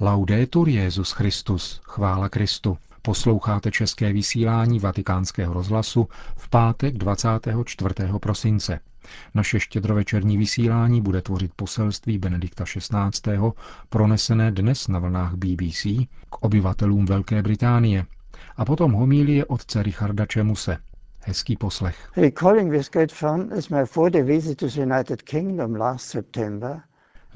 Laudetur Jezus Christus, chvála Kristu. Posloucháte české vysílání Vatikánského rozhlasu v pátek 24. prosince. Naše štědrovečerní vysílání bude tvořit poselství Benedikta XVI. pronesené dnes na vlnách BBC k obyvatelům Velké Británie a potom homílie otce Richarda Čemuse. Hezký poslech. Recalling this fun is my visit to United Kingdom last September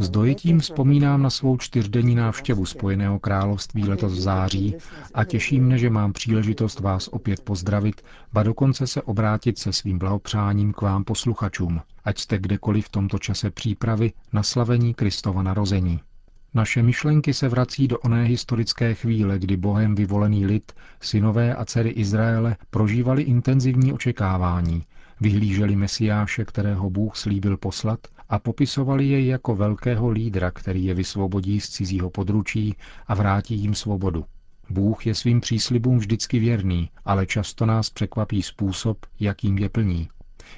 s dojetím vzpomínám na svou čtyřdenní návštěvu Spojeného království letos v září a těší mne, že mám příležitost vás opět pozdravit, ba dokonce se obrátit se svým blahopřáním k vám posluchačům, ať jste kdekoliv v tomto čase přípravy na slavení Kristova narození. Naše myšlenky se vrací do oné historické chvíle, kdy Bohem vyvolený lid, synové a dcery Izraele prožívali intenzivní očekávání, vyhlíželi Mesiáše, kterého Bůh slíbil poslat a popisovali jej jako velkého lídra, který je vysvobodí z cizího područí a vrátí jim svobodu. Bůh je svým příslibům vždycky věrný, ale často nás překvapí způsob, jakým je plní.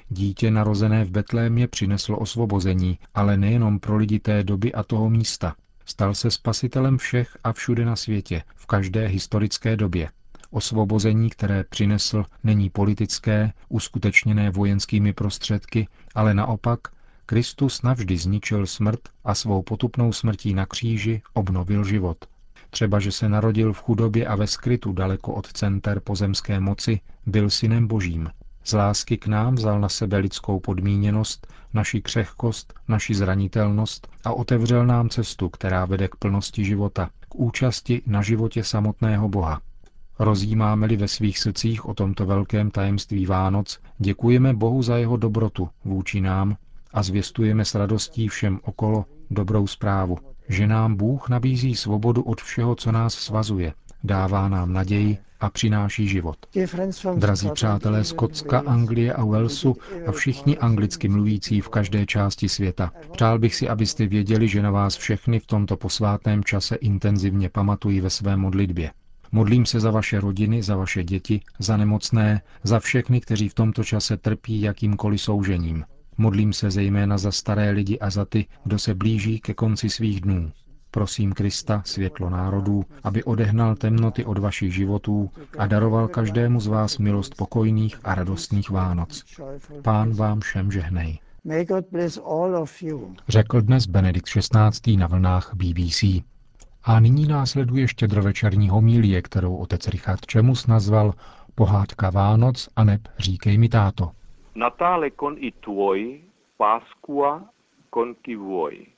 Dítě narozené v Betlémě přineslo osvobození, ale nejenom pro lidi té doby a toho místa. Stal se spasitelem všech a všude na světě, v každé historické době. Osvobození, které přinesl, není politické, uskutečněné vojenskými prostředky, ale naopak Kristus navždy zničil smrt a svou potupnou smrtí na kříži obnovil život. Třeba, že se narodil v chudobě a ve skrytu daleko od center pozemské moci, byl synem božím. Z lásky k nám vzal na sebe lidskou podmíněnost, naši křehkost, naši zranitelnost a otevřel nám cestu, která vede k plnosti života, k účasti na životě samotného Boha. Rozjímáme-li ve svých srdcích o tomto velkém tajemství Vánoc, děkujeme Bohu za jeho dobrotu vůči nám a zvěstujeme s radostí všem okolo dobrou zprávu, že nám Bůh nabízí svobodu od všeho, co nás svazuje, dává nám naději a přináší život. Drazí přátelé Skotska, Anglie a Walesu a všichni anglicky mluvící v každé části světa, přál bych si, abyste věděli, že na vás všechny v tomto posvátném čase intenzivně pamatují ve své modlitbě. Modlím se za vaše rodiny, za vaše děti, za nemocné, za všechny, kteří v tomto čase trpí jakýmkoliv soužením. Modlím se zejména za staré lidi a za ty, kdo se blíží ke konci svých dnů. Prosím Krista, světlo národů, aby odehnal temnoty od vašich životů a daroval každému z vás milost pokojných a radostných Vánoc. Pán vám všem žehnej. Řekl dnes Benedikt XVI. na vlnách BBC. A nyní následuje štědrovečerní homílie, kterou otec Richard Čemus nazval Pohádka Vánoc a neb Říkej mi táto. Natale con i tuoi, Pasqua con chi vuoi.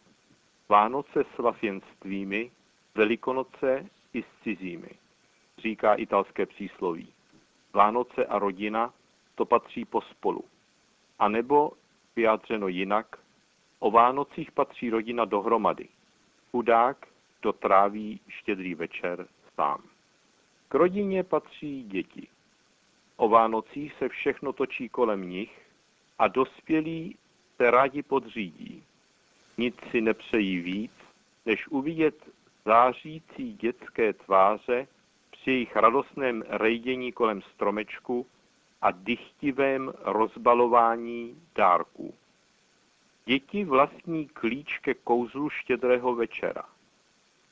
Vánoce slav jen s tvými, Velikonoce i s cizími, říká italské přísloví. Vánoce a rodina to patří pospolu. A nebo, vyjádřeno jinak, o Vánocích patří rodina dohromady. Chudák, kdo tráví štědrý večer sám. K rodině patří děti. O Vánocích se všechno točí kolem nich a dospělí se rádi podřídí. Nic si nepřejí víc, než uvidět zářící dětské tváře při jejich radostném rejdění kolem stromečku a dychtivém rozbalování dárků. Děti vlastní klíč ke kouzlu štědrého večera.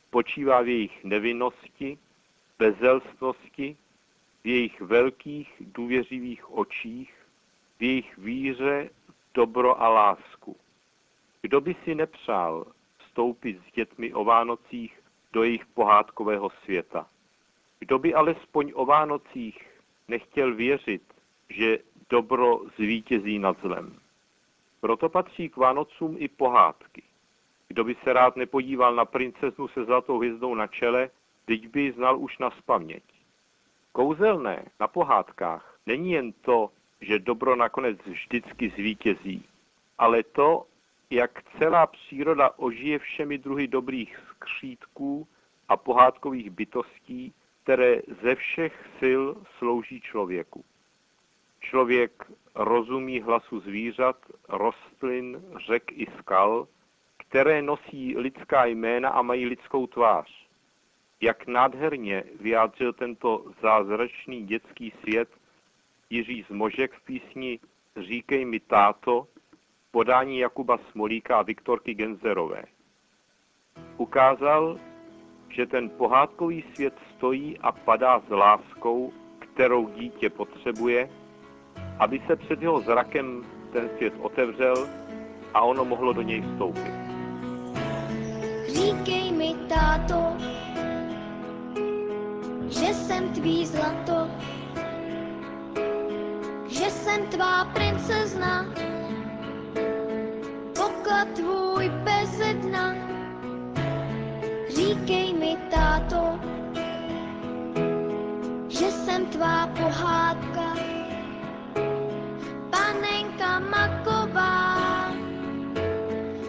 Počívá v jejich nevinnosti, bezelstnosti v jejich velkých důvěřivých očích, v jejich víře, dobro a lásku. Kdo by si nepřál vstoupit s dětmi o Vánocích do jejich pohádkového světa? Kdo by alespoň o Vánocích nechtěl věřit, že dobro zvítězí nad zlem? Proto patří k Vánocům i pohádky. Kdo by se rád nepodíval na princeznu se zlatou hvězdou na čele, teď by znal už na spaměť. Kouzelné na pohádkách není jen to, že dobro nakonec vždycky zvítězí, ale to, jak celá příroda ožije všemi druhy dobrých skřítků a pohádkových bytostí, které ze všech sil slouží člověku. Člověk rozumí hlasu zvířat, rostlin, řek i skal, které nosí lidská jména a mají lidskou tvář. Jak nádherně vyjádřil tento zázračný dětský svět Jiří Zmožek v písni Říkej mi táto, podání Jakuba Smolíka a Viktorky Genzerové. Ukázal, že ten pohádkový svět stojí a padá s láskou, kterou dítě potřebuje, aby se před jeho zrakem ten svět otevřel a ono mohlo do něj vstoupit. Říkej mi, táto, že jsem tvý zlato, že jsem tvá princezna, poklad tvůj bez dna. Říkej mi, táto, že jsem tvá pohádka, panenka maková,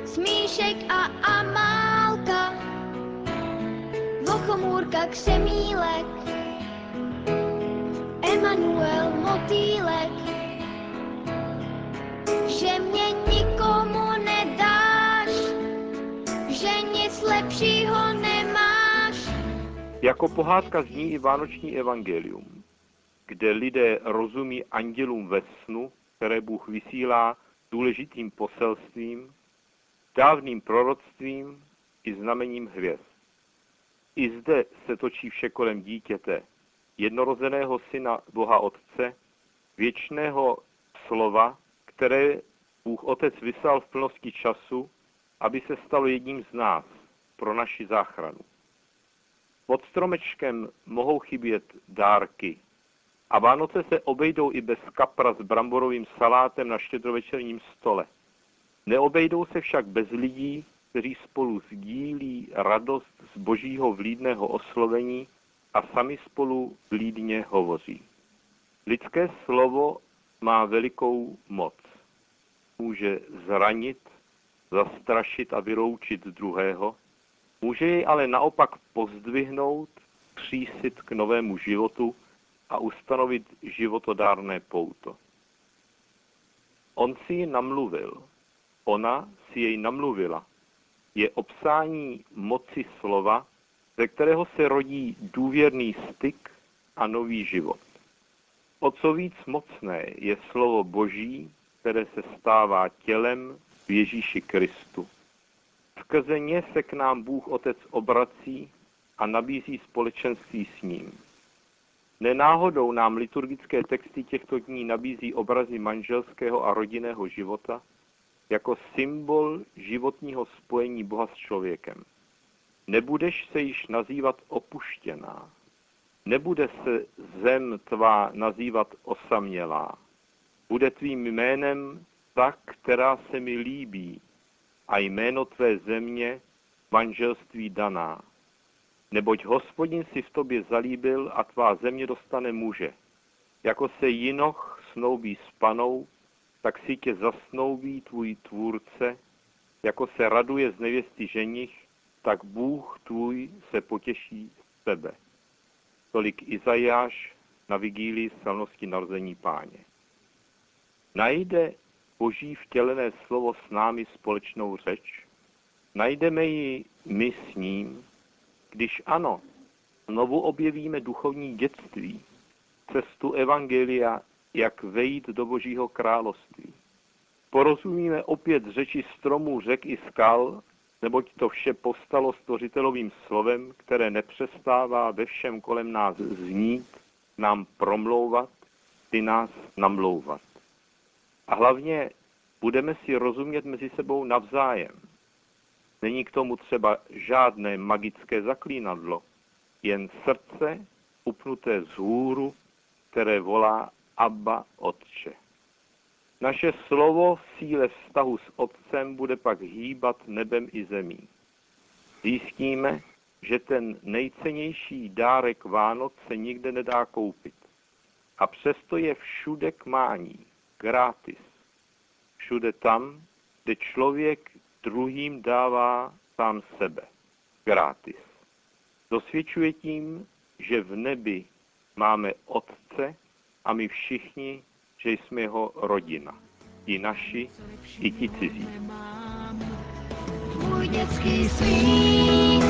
smíšek a amálka, vochomůrka křemílek, Emanuel motýlek, že mě nikomu nedáš, že nic lepšího nemáš. Jako pohádka zní i Vánoční evangelium, kde lidé rozumí andělům ve snu, které Bůh vysílá důležitým poselstvím, dávným proroctvím i znamením hvězd. I zde se točí vše kolem dítěte, jednorozeného syna Boha Otce, věčného slova, které Bůh Otec vyslal v plnosti času, aby se stalo jedním z nás pro naši záchranu. Pod stromečkem mohou chybět dárky a Vánoce se obejdou i bez kapra s bramborovým salátem na štědrovečerním stole. Neobejdou se však bez lidí, kteří spolu sdílí radost z božího vlídného oslovení a sami spolu vlídně hovoří. Lidské slovo má velikou moc. Může zranit, zastrašit a vyroučit druhého, může jej ale naopak pozdvihnout, přísit k novému životu a ustanovit životodárné pouto. On si ji namluvil, ona si jej namluvila. Je obsání moci slova, ze kterého se rodí důvěrný styk a nový život. O co víc mocné je slovo Boží, které se stává tělem v Ježíši Kristu. Skrze ně se k nám Bůh Otec obrací a nabízí společenství s ním. Nenáhodou nám liturgické texty těchto dní nabízí obrazy manželského a rodinného života jako symbol životního spojení Boha s člověkem. Nebudeš se již nazývat opuštěná. Nebude se zem tvá nazývat osamělá. Bude tvým jménem ta, která se mi líbí, a jméno tvé země manželství daná. Neboť hospodin si v tobě zalíbil a tvá země dostane muže. Jako se jinoch snoubí s panou, tak si tě zasnoubí tvůj tvůrce, jako se raduje z nevěsty ženich, tak Bůh tvůj se potěší z tebe. Tolik Izajáš na vigílii slavnosti narození páně. Najde boží vtělené slovo s námi společnou řeč? Najdeme ji my s ním? Když ano, znovu objevíme duchovní dětství, cestu Evangelia, jak vejít do Božího království. Porozumíme opět řeči stromů, řek i skal, neboť to vše postalo stvořitelovým slovem, které nepřestává ve všem kolem nás znít, nám promlouvat, ty nás namlouvat. A hlavně budeme si rozumět mezi sebou navzájem. Není k tomu třeba žádné magické zaklínadlo, jen srdce upnuté z hůru, které volá Abba Otče. Naše slovo v síle vztahu s Otcem bude pak hýbat nebem i zemí. Zjistíme, že ten nejcennější dárek Vánoc se nikde nedá koupit. A přesto je všude k mání, gratis. Všude tam, kde člověk druhým dává sám sebe, gratis. Dosvědčuje tím, že v nebi máme Otce a my všichni že jsme jeho rodina. I naši, i ti cizí. Tvůj dětský smích,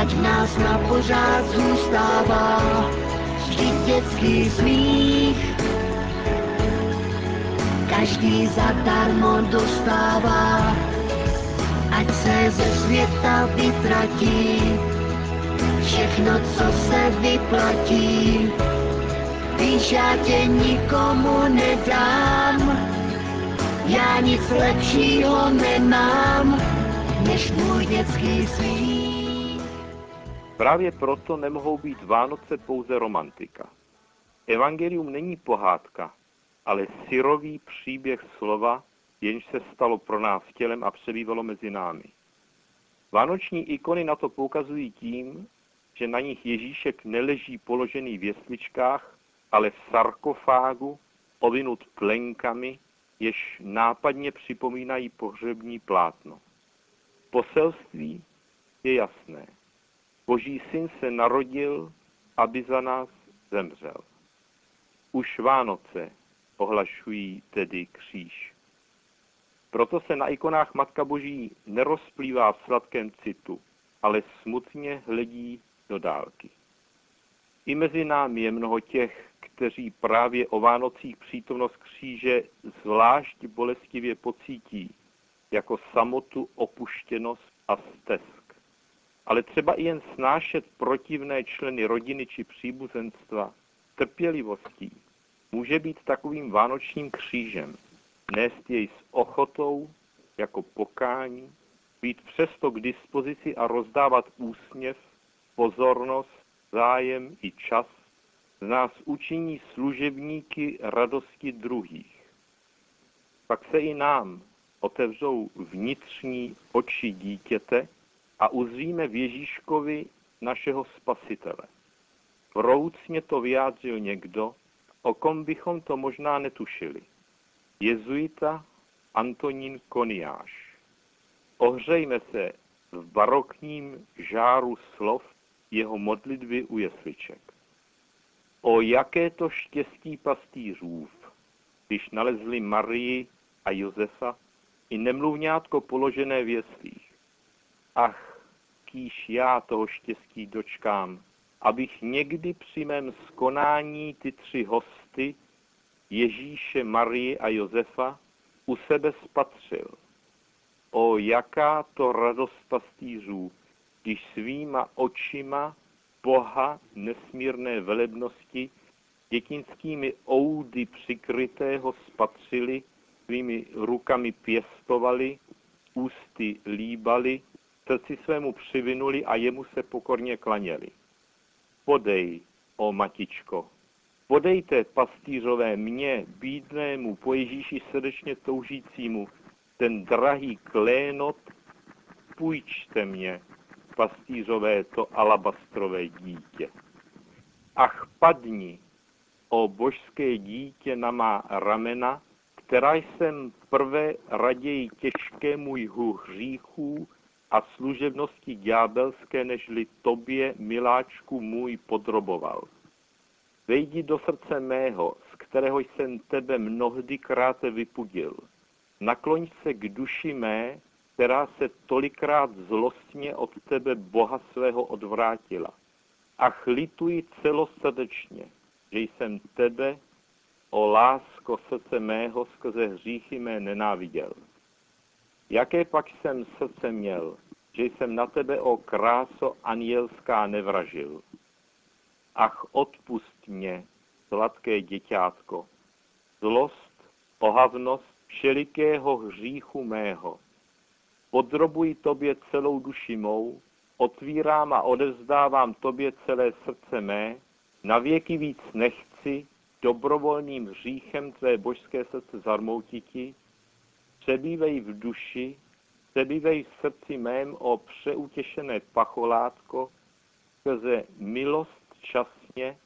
ať nás na pořád zůstává, vždyť dětský smích, každý zadarmo dostává. ať se ze světa vytratí všechno, co se vyplatí. Víš, já tě nikomu nedám, já nic lepšího nemám, než můj dětský smích. Právě proto nemohou být Vánoce pouze romantika. Evangelium není pohádka, ale syrový příběh slova, jenž se stalo pro nás tělem a přebývalo mezi námi. Vánoční ikony na to poukazují tím, že na nich Ježíšek neleží položený v jesličkách, ale v sarkofágu, ovinut plenkami, jež nápadně připomínají pohřební plátno. Poselství je jasné. Boží syn se narodil, aby za nás zemřel. Už Vánoce ohlašují tedy kříž. Proto se na ikonách Matka Boží nerozplývá v sladkém citu, ale smutně hledí do dálky. I mezi námi je mnoho těch, kteří právě o Vánocích přítomnost kříže zvlášť bolestivě pocítí, jako samotu, opuštěnost a stesk. Ale třeba i jen snášet protivné členy rodiny či příbuzenstva trpělivostí může být takovým vánočním křížem, nést jej s ochotou jako pokání, být přesto k dispozici a rozdávat úsměv, pozornost, zájem i čas, z nás učiní služebníky radosti druhých. Pak se i nám otevřou vnitřní oči dítěte a uzříme v Ježíškovi našeho spasitele. Vroucně to vyjádřil někdo, o kom bychom to možná netušili. Jezuita Antonín Koniáš. Ohřejme se v barokním žáru slov jeho modlitby u jesliček. O jaké to štěstí pastýřův, když nalezli Marii a Josefa i nemluvňátko položené v jeslích. Ach, kýž já toho štěstí dočkám, abych někdy při mém skonání ty tři hosty, Ježíše, Marie a Josefa, u sebe spatřil. O jaká to radost pastýřů, když svýma očima Boha nesmírné velebnosti dětinskými oudy přikrytého spatřili, svými rukami pěstovali, ústy líbali, srdci svému přivinuli a jemu se pokorně klaněli. Podej, o matičko, podejte pastýřové mě, bídnému, po Ježíši srdečně toužícímu, ten drahý klénot, půjčte mě, pastýřové to alabastrové dítě. Ach padni, o božské dítě na má ramena, která jsem prvé raději těžkému jhu hříchů a služebnosti ďábelské, nežli tobě, miláčku můj, podroboval. Vejdi do srdce mého, z kterého jsem tebe mnohdykrát vypudil. Nakloň se k duši mé, která se tolikrát zlostně od tebe Boha svého odvrátila. A chlituji celosrdečně, že jsem tebe, o lásko srdce mého, skrze hříchy mé nenáviděl. Jaké pak jsem srdce měl, že jsem na tebe, o kráso anielská, nevražil. Ach, odpust mě, sladké děťátko, zlost, ohavnost všelikého hříchu mého. Podrobuji tobě celou duši mou, otvírám a odevzdávám tobě celé srdce mé, na věky víc nechci, dobrovolným hříchem tvé božské srdce zarmoutiti, přebývej v duši, přebývej v srdci mém o přeutěšené pacholátko, skrze milost časně,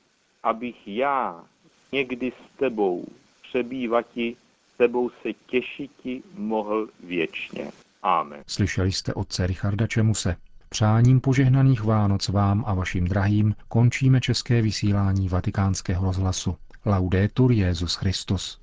abych já někdy s tebou přebývati, tebou se těšiti mohl věčně. Amen. Slyšeli jste otce Richarda Čemuse. Přáním požehnaných Vánoc vám a vašim drahým končíme české vysílání vatikánského rozhlasu. Laudetur Jezus Christus.